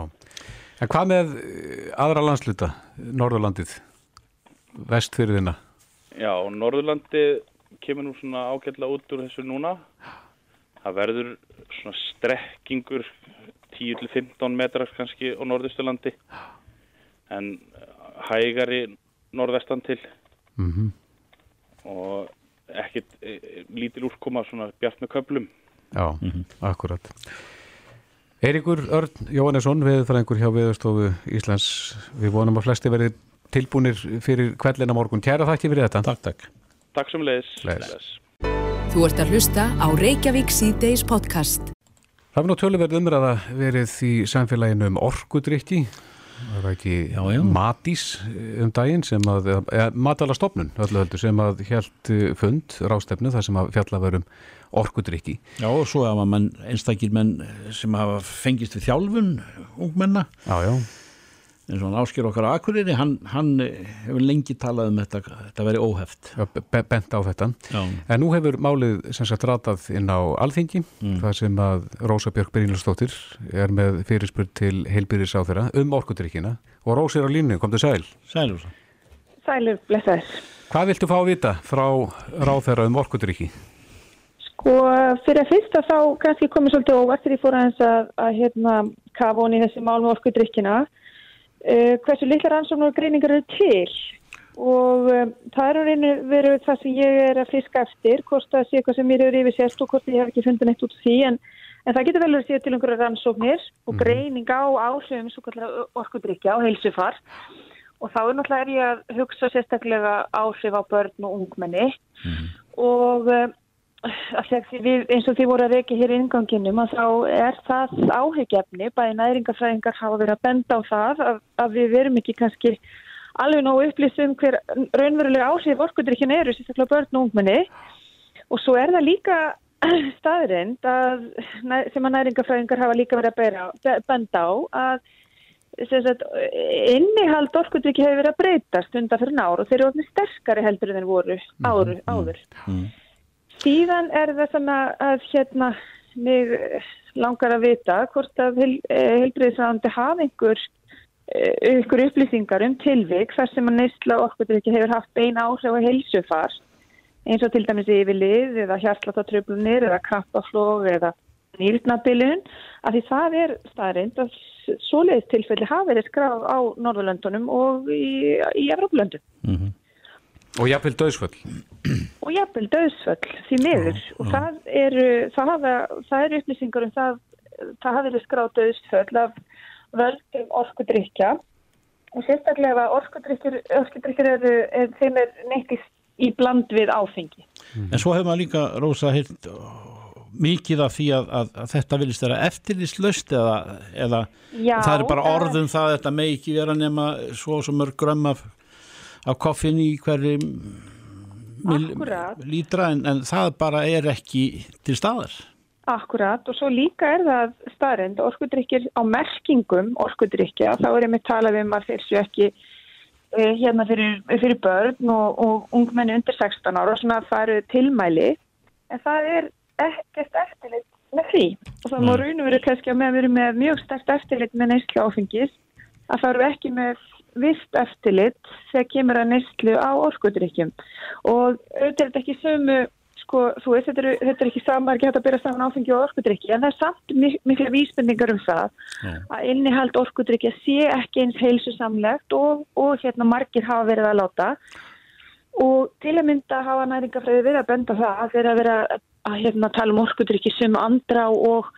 En hvað með eh, aðra landsluta, Norðurlandið, vestfyrðina?
Já, og Norðurlandi kemur nú svona ágætlega út úr þessu núna. Það verður svona strekkingur 10-15 metrar kannski á Norðusturlandi en hægari norðvestan til
Mm
og ekkit e, e, lítil úrkoma svona bjart með köplum.
Já, akkurat. Eirikur Örn Jóhannesson, viðfræðingur hjá Viðstofu Íslands. Við vonum að flesti verið tilbúinir fyrir kveldina morgun. Kæra þakki fyrir þetta.
Takk, takk.
Takk sem leiðis.
Leiðis.
Þú ert að hlusta á Reykjavík C-Days podcast.
Það er nú töluverð umræða verið í samfélaginu um orkudrykki. Það var ekki
Já, já.
matís um daginn sem að, eða matalastofnun öllu heldur sem að hjælt fund rástefnu þar sem að fjalla verum orkudrykki.
Já, og svo hafa menn, einstakir menn sem hafa fengist við þjálfun ungmenna,
Já, já.
Eins og hann ásker okkar á Akureyri, hann, hann hefur lengi talað um þetta, þetta veri óheft.
Be bent á þetta.
Já,
En nú hefur málið sem sagt ratað inn á Alþingi, þar sem að Rósa Björk Brynlustóttir er með fyrirspurn til heilbyrðis á þeirra um orkudrykkina og Rósa er á línu, kom til sæl.
sælur.
Sælur, blessaður.
Hvað viltu fá að vita frá ráþeira um orkudrykki?
Sko, fyrir að fyrsta þá kannski komið svolítið óvart þegar ég fór aðeins að, að hérna, kafa honi í þessi mál með orkudrykkina. Uh, hversu litla rannsóknar og greiningar eru til? Og um, það er á reynu verið það sem ég er að fiska eftir, hvort það sé eitthvað sem mér eru yfir sérst og hvort ég hef ekki fundið neitt út því en, en það getur vel verið séð til einhverja rannsóknir og greining á áhrifum svo kallar orkudrykja og heilsufar. Og þá er náttúrulega er ég að hugsa sérstaklega áhrif á börn og ungmenni. Og um, að við, eins og því voru að reykja hér í inganginum að þá er það áhyggjefni, bæði næringafræðingar hafa verið að benda á það að, að við verum ekki kannski alveg nógu upplýsum hver raunverulega áhrif orkudrykkina eru, sérstaklega börn og ungmenni og svo er það líka [clears throat] staðrind að, sem að næringafræðingar hafa líka verið að bera, be- benda á að sagt, innihald orkudrykki hefur verið að breytast undan fyrir nár og þeir eru orðin sterkari heldur en þeir voru áður. áður. Síðan er það sem að, að hérna, eh, langar að vita hvort að heil, heilbriðisræðandi hafa einhver, eh, einhver upplýsingar um tilvik þar sem að neysla orkudrykki hefur haft beina áhrif á heilsufar. Eins og til dæmis yfirlið eða hjartlatatröflunir eða krampaflóg eða nýrnabilun. Af því það er staðrind að svoleiðis tilfelli hafi verið skráð á Norðurlöndunum og í, í Evrópulöndum
Og jafnvel döðsföll.
og jafnvel döðsföll því miður. Og það eru, það, hafa, það eru upplýsingar um það það hafi verið skráð döðsföll af völdum orkudrykja og sérstaklega orkudrykkir orkudrykkir eru, er, þeim er neitt í, bland við áfengi.
En svo hefur maður líka, Rósa, heilt mikið af því að, að, að þetta vilist vera eftirlýslaust eða, eða
Já,
það er bara orðum það að þetta megi ekki vera nema svo og svo mörg grömm af, koffin í hverju mil-
Akkúrat.
lítra en, en það bara er ekki til staðar.
Akkurat og svo líka er það staðrind orkudrykkir á merkingum orkudrykkja þá er ég með talað um að þeir séu ekki uh, hérna fyrir, fyrir börn og, og ungmenni undir 16 ára og svona það eru tilmæli en það er ekkert eftirlit með því og það má raun og verið kannski að með að vera með mjög stert eftirlit með neyslu áfengis að það eru ekki með vist eftirlit þegar kemur að neyslu á orkudrykkjum. Og auðvitað er þetta ekki sömu sko, þú veist, þetta er, þetta er ekki saman, ekki hægt að byrja saman áfengi og orkudrykki, en það er samt mik mikla vísbendingar um það að innihald orkudrykki sé ekki eins heilsusamlegt og, og hérna margir hafa verið að láta. Og til að mynda hafa næringafræði verið að benda það að þeirra verið að, að hérna, tala um orkudrykki sem andra og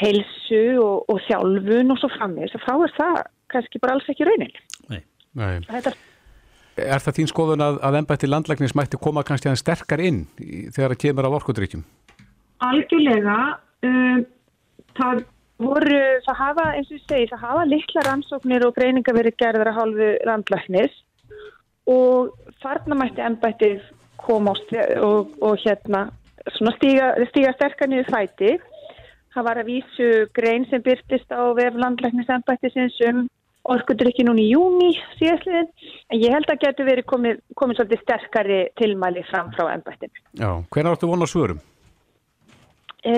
heilsu og, og þjálfun og svo framvegis, þá er það kannski bara alls ekki raunin.
Nei.
Þetta
Er það þín skoðun að, að embætti landlæknis mætti koma kannski aðeins sterkar inn í, þegar það kemur af orkudrykkjum?
Algjörlega, um, það voru, það hafa, eins og ég segi, það hafa litla rannsóknir og greiningar verið gerðar að hálfu landlæknis og þarna mætti ennbættið koma og, og hérna svona stíga, stíga sterkar niður fæti. Það var að vísu grein sem byrtist á vef landlæknis ennbættisins um orkudrykki núna í júni síðastliðin, en ég held að getur verið komið, komið svolítið sterkari tilmæli fram frá ennbættinu.
Já. Hvernig áttu von á svörum?
E,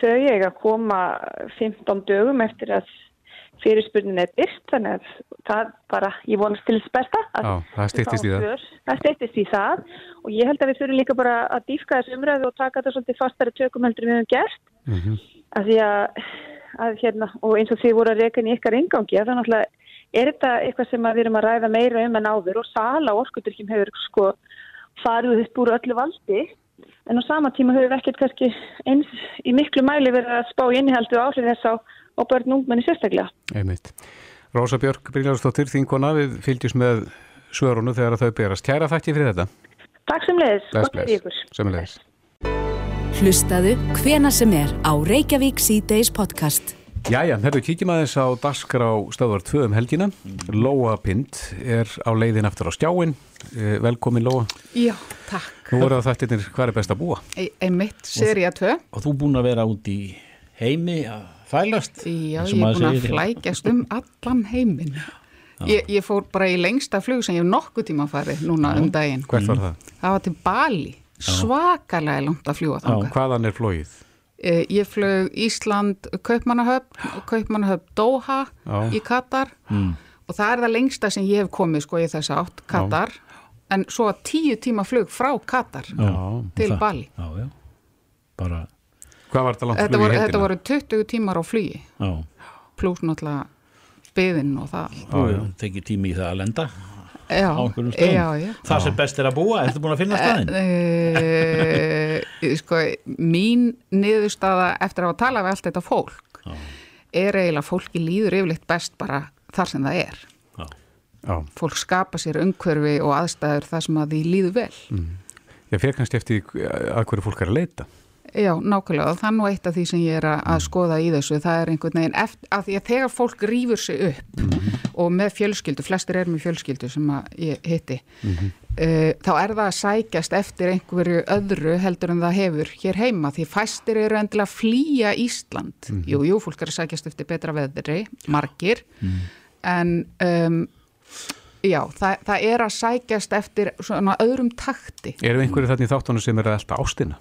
þau eiga að koma 15 dögum eftir að fyrirspurnin er byrt, þannig að það bara, ég vonast til að
Já, það
við
styttist í það.
svör. Það styttist í það og ég held að við þurfum líka bara að dýfka þessu umræðu og taka þetta svolítið fastari tökum heldur en við höfum gert.
Mm
Af því að, að hérna, og eins og þið voru að reyka inn í ykkar ingangi, að það náttúrulega er þetta eitthvað sem að við erum að ræða meira um en áður og sala orkudrykkjum hefur sko farið upp úr öllu valdi en á sama tíma höfum við ekkert kannski eins í miklu mæli verið að spá innihaldi og áhrif þess á
og börn ungmenni sérstaklega.
Einmitt. Rósa Björk Brynjarsdóttir, þínkona, við fylgjum með svörunu þegar þau berast. Kæra þakki fyrir þetta.
Takk sem leiðis.
Bless, bless. Sem leiðis.
Hlustaðu hvena sem er á Reykjavík C-Days podcast.
Jæja, herru, kíkjum aðeins á Daskar á stöðvar 2 um helgina. Lóa Pind er á leiðin aftur á skjáin. Velkomin Lóa.
Já, takk.
Nú voru það þættirnir hvað er best að búa?
Einmitt, seria 2.
Og þú búin að vera út í heimi að fælast?
Já, ég er búin að flækjast um allan heimin. Ég, ég fór bara í lengsta flug sem ég hef nokkuð tíma farið núna Já. um daginn.
Hvert var það?
Það var til Bali. Svakalega langt að fljúa
þanga. Hvaðan er flóið?
Eh, ég flög Ísland, Kaupmannahöfn, Kaupmannahöfn Doha Já. í Katar mm. og það er það lengsta sem ég hef komið sko í þess átt, Katar. Já. En svo að tíu tíma flug frá Katar til það. Bali.
Já, já. Bara...
Hvað var þetta langt
flug í heldina? Þetta voru 20 tímar á flugi. Plus náttúrulega byðin og það
Það tekir tími í það að lenda
já, á einhverjum stöðum. Já, já.
Það sem best er að búa, ertu búin að finna staðin?
E, sko, mín niðurstaða eftir að tala við allt þetta fólk er eiginlega fólki líður yfirleitt best bara þar sem það er. Fólk skapa sér umhverfi og aðstæður þar sem að því líður vel. Mm.
Ég fyrir kannski eftir að hverju fólk er að leita
Já, nákvæmlega og það er nú eitt af því sem ég er að, að mm. skoða í þessu, það er einhvern veginn eftir, að því að þegar fólk rýfur sig upp mm -hmm. og með fjölskyldu, flestir er með fjölskyldu sem ég hitti mm -hmm. uh, þá er það að sækjast eftir einhverju öðru heldur en það hefur hér heima því fæstir eru endilega að flýja Ísland, -hmm. jú, jú, fólk er að sækjast eftir betra veðri, margir mhm. en um, já, það, það er að sækjast eftir svona öðrum takti
Erum einhverju þarna í þáttunum sem er alltaf ástina?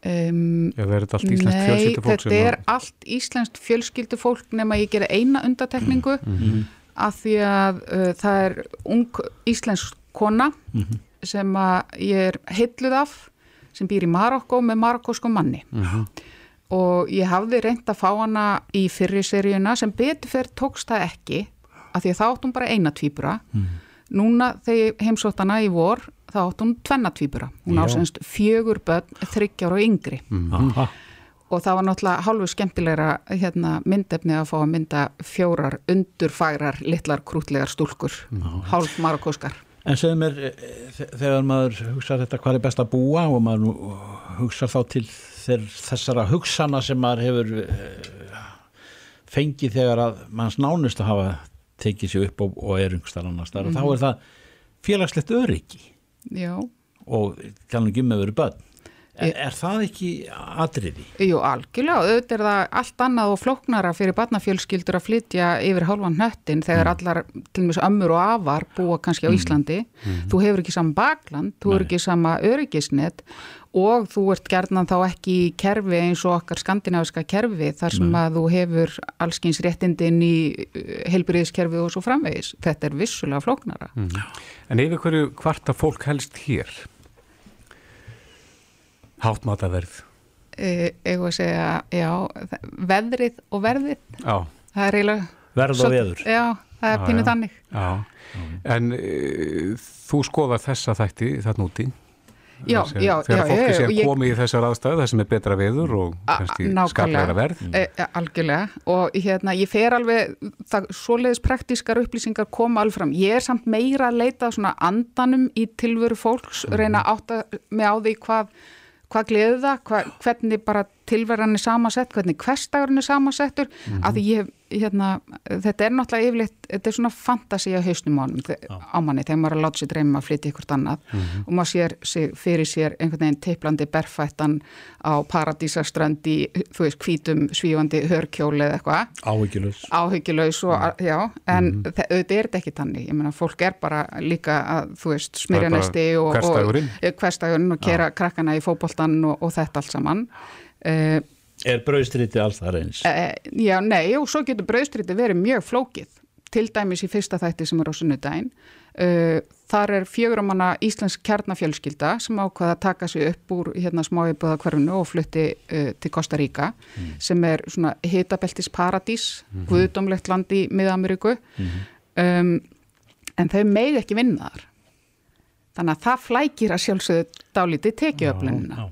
Um, Eða er þetta allt íslenskt
nei,
fjölskyldufólk?
Nei, þetta er allt íslenskt fjölskyldufólk nema ég gera eina undatekningu mm -hmm. af því að uh, það er ung íslensk kona mm -hmm. sem ég er heitluð af sem býr í Marokko með marokkósku manni mm -hmm. og ég hafði reynd að fá hana í fyrriseríuna sem beturferð tókst það ekki af því að þá áttum bara eina tvíbura mhm. Núna þegar heimsóttana í vor þá átt hún tvennatvíbura. Hún ásennst fjögur börn, þryggjar og yngri. Mm. Og það var náttúrulega hálfu skemmtilegra hérna, myndefni að fá að mynda fjórar undurfagrar, litlar, krútlegar stúlkur, mm hálf marokóskar.
En segðu mér, e, e, þegar maður hugsa þetta hvað er best að búa og maður hugsa þá til þessara hugsana sem maður hefur e, fengið þegar að manns nánust að hafa tekið sér upp og, og er yngstar annars þar mm -hmm. og þá er það félagslegt öryggi
Já.
og kannski ekki með veru börn. Er, er það ekki atriði?
Jú, algjörlega. Auðvitað er það allt annað og flóknara fyrir barnafjölskyldur að flytja yfir hálfan hnöttin þegar mm. allar, til og meins ömmur og afar búa kannski á mm. Íslandi. Mm. Þú hefur ekki sama bakland, þú hefur ekki sama öryggisnett og þú ert gerðnan þá ekki í kerfi eins og okkar skandinaviska kerfi þar sem Nei. að þú hefur allskins réttindin í uh, heilbyrðiskerfi og svo framvegis. Þetta er vissulega flóknara. Mm.
En yfir hverju hvarta fólk helst hér? Háttmátaverð?
E, Egu að segja, já, veðrið og verðið.
Já.
Það er eiginlega...
Verð og veður.
Já, það er pínuð þannig.
Já, en e, þú skoðar þessa þætti þarna úti?
Já, já,
þegar fólki sé að komi í þessar aðstæðu það sem er betra veður og skapleira verð
e, e, algjörlega og hérna ég fer alveg það, svoleiðis praktískar upplýsingar koma alveg fram, ég er samt meira að leita svona andanum í tilveru fólks mm. reyna að átta mig á því hvað hvað gleði það, hvað, hvernig bara tilverðan er samansett, hvernig hverstagurinn er samansettur, mm -hmm. af því ég hérna, þetta er náttúrulega yfirleitt þetta er svona fantasi á hausnum ánum á manni þegar maður er að láta sér dreyma að flytja ykkur annað. Mm -hmm. og maður sér sig, fyrir sér einhvern veginn teiplandi berfættan á paradísastrandi þú veist, hvítum svífandi hörkjóli eða eitthvað.
Áhyggjulegs
áhyggjulegs og mm. já, en mm -hmm. auðvitað er þetta ekki tannig, ég meina fólk er bara líka að þú veist, smyrja næsti og hverstagurinn og, og kera krakkana í fókbóltan og, og þetta allt saman.
Uh, Er brauðstriti alls það reyns?
Uh, já, nei, og svo getur brauðstriti verið mjög flókið, til dæmis í fyrsta þætti sem er á sunnudaginn. Uh, þar er fjöguramanna Íslensk kjarnafjölskylda sem ákvaða að taka sig upp úr hérna smáibúða hverfunu og flutti uh, til Costa Rica mm. sem er svona hitabeltis paradís, mm -hmm. guðdómlegt land í Mið-Ameríku mm -hmm. um, en þau meði ekki vinnaðar. Þannig að það flækir að sjálfsögðu dálítið tekiöflunina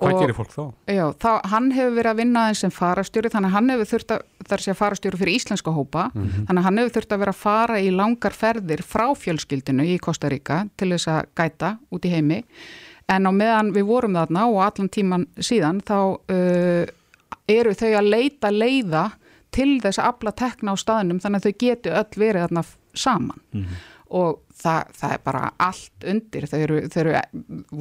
Hvað
Og-
gerir fólk þá?
Já, þá, hann hefur verið að vinna aðeins sem farastjóri þannig að hann hefur þurft að, þar sé að farastjóri fyrir íslenska hópa, þannig að hann hefur þurft að vera að fara í langar ferðir frá fjölskyldinu í Kosta Ríka til þess að gæta út í heimi. En á meðan við vorum þarna og allan tíman síðan þá uh, eru þau að leita leiða til þess að afla tekna á staðnum þannig að þau getu öll verið þarna saman og það, það er bara allt undir. Þau eru, þau eru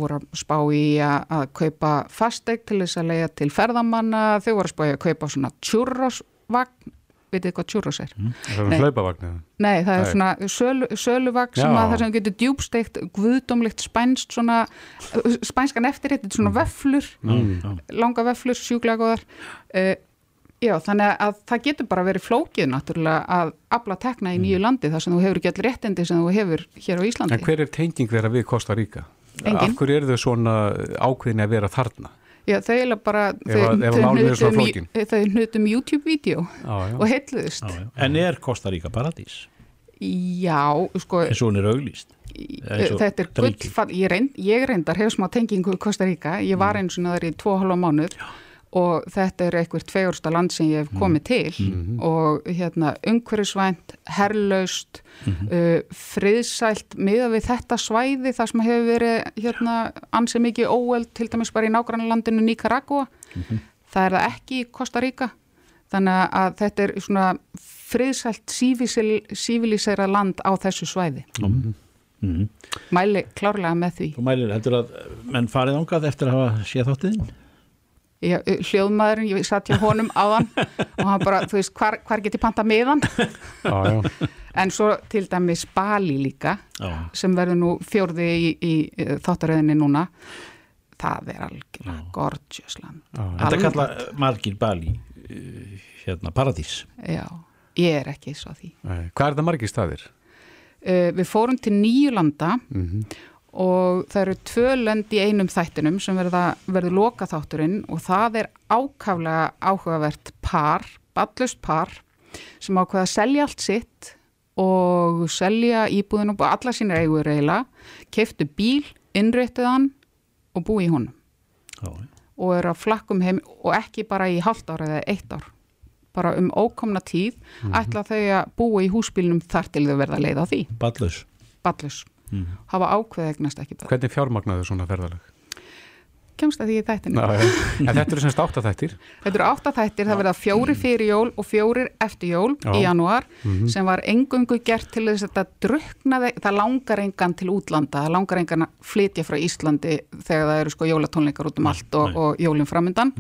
voru að spá í að, að kaupa fasteig til þess að leiða til ferðamanna. Þau voru að spá í að kaupa svona churrosvagn. Vitið hvað churros er?
Það er um hlaupavagn?
Nei, það er svona sölu, söluvagn sem að það sem getur djúbsteikt guðdómlegt spænst svona spænskan eftir þetta, svona vöflur
Mm.
langa vöflur, sjúklega góðar uh, já, þannig að það getur bara verið flókið náttúrulega að afla tekna í nýju landi þar sem þú hefur ekki allir réttindi sem þú hefur hér á Íslandi
En hver er tenging þeirra við Kosta Ríka?
Engin.
Af hverju eru þau svona ákveðin að vera þarna?
Já, þau bara
er flókin.
þau hnutum YouTube-vídeó
Já, já.
og heitluðust
Já, já. En er Kosta Ríka paradís?
Já, sko
eins og hún er auglýst
þetta er gullfall ég, reynd, ég reyndar hef smá tengingu í Kosta Ríka ég var eins og þar í tvo halva mánuð og þetta er eitthvað tvegursta land sem ég hef komið til og hérna umhverfisvænt herrlaust uh, friðsælt miða við þetta svæði þar sem hefur verið hérna ansið mikið óöld til dæmis bara í nágrannlandinu Nicaragua það er það ekki í Kosta Ríka þannig að þetta er svona friðsælt sífilisera land á þessu svæði.
Mhm.
mæli klárlega með því.
Þú mælir heldur að menn farið ángað eftir að hafa séð þáttiðin?
Ég, hljóðmaðurinn, ég satt hjá honum áðan og hann bara, þú veist, hvar, hvar get ég panta
já.
en svo til dæmis Bali líka
Já.
sem verður nú fjórði í, í, í þáttaröðinni núna það er algjörlega gorgeous land
Þetta kalla margir Bali uh, hérna paradís
já, ég er ekki svo því
Nei. Hvað er það margir staðir?
við fórum til nýju landa
Mhm.
Og það eru tvö lönd í einum þættinum sem verða, verður loka þátturinn og það er ákaflega áhugavert par, ballust par sem ákveða að selja allt sitt og selja íbúðin og alla sína eigur eiginlega, keftu bíl, innréttuð hann og búi í honum.
Já.
og eru að flakkum heim og ekki bara í halvt ár eða eitt ár. Bara um ókomna tíð ætla þau að búa í húsbílnum þar til þau verða leið á því,
Ballus
ballus hafa ákveð egnast ekki bara
Hvernig fjármagnaðu svona ferðalag?
kemst að því þættinu
þetta eru semst áttaþættir
Þetta eru áttaþættir, það verða fjóri fyrir jól og fjórir eftir jól
Já.
í janúar sem var engungu gert til þess að þetta druknaði, það langar engan til útlanda, það langar engan að flytja frá Íslandi þegar það eru sko jólatónleikar út um allt og, og jólinn framöndan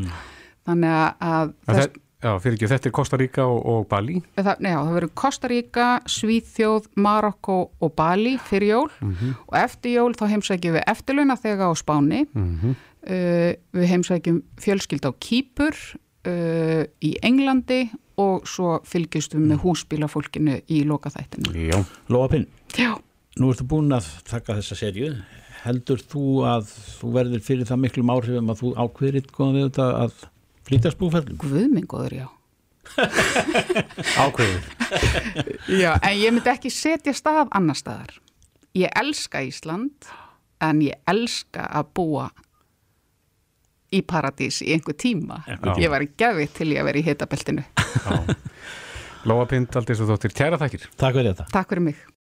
þannig að, að
En
þess,
þe- Já, fyrir ekki, þetta er Kosta Ríka og, og Bali.
Það, neða, það verður Kosta Ríka, Svíþjóð, Marokko og Bali fyrir jól. Og eftir jól þá heimsækjum við eftirlauna þegar á Spáni.
Mhm.
uh, við heimsækjum fjölskyld á Kýpur uh, í Englandi og svo fylgjumst við með húsbílafólkinu í lokaþættinu.
Já,
Lóa Pinn,
Já.
nú ertu búin að taka þessa serju heldur þú að þú verður fyrir það miklum áhrifum að þú ákveðir góðan við þetta að flýtast búferðum?
Guðmingóður, já. [laughs]
ákveður [laughs]
Já, en ég myndi ekki setja stað annar staðar. Ég elska Ísland en ég elska að búa í paradís í einhver tíma.
Einhvern
Ég var gefið til ég að vera í hitabeltinu.
Lóa Pind, aldrei svo þóttir, kæra þakkir
Takk fyrir þetta.
Takk fyrir mig.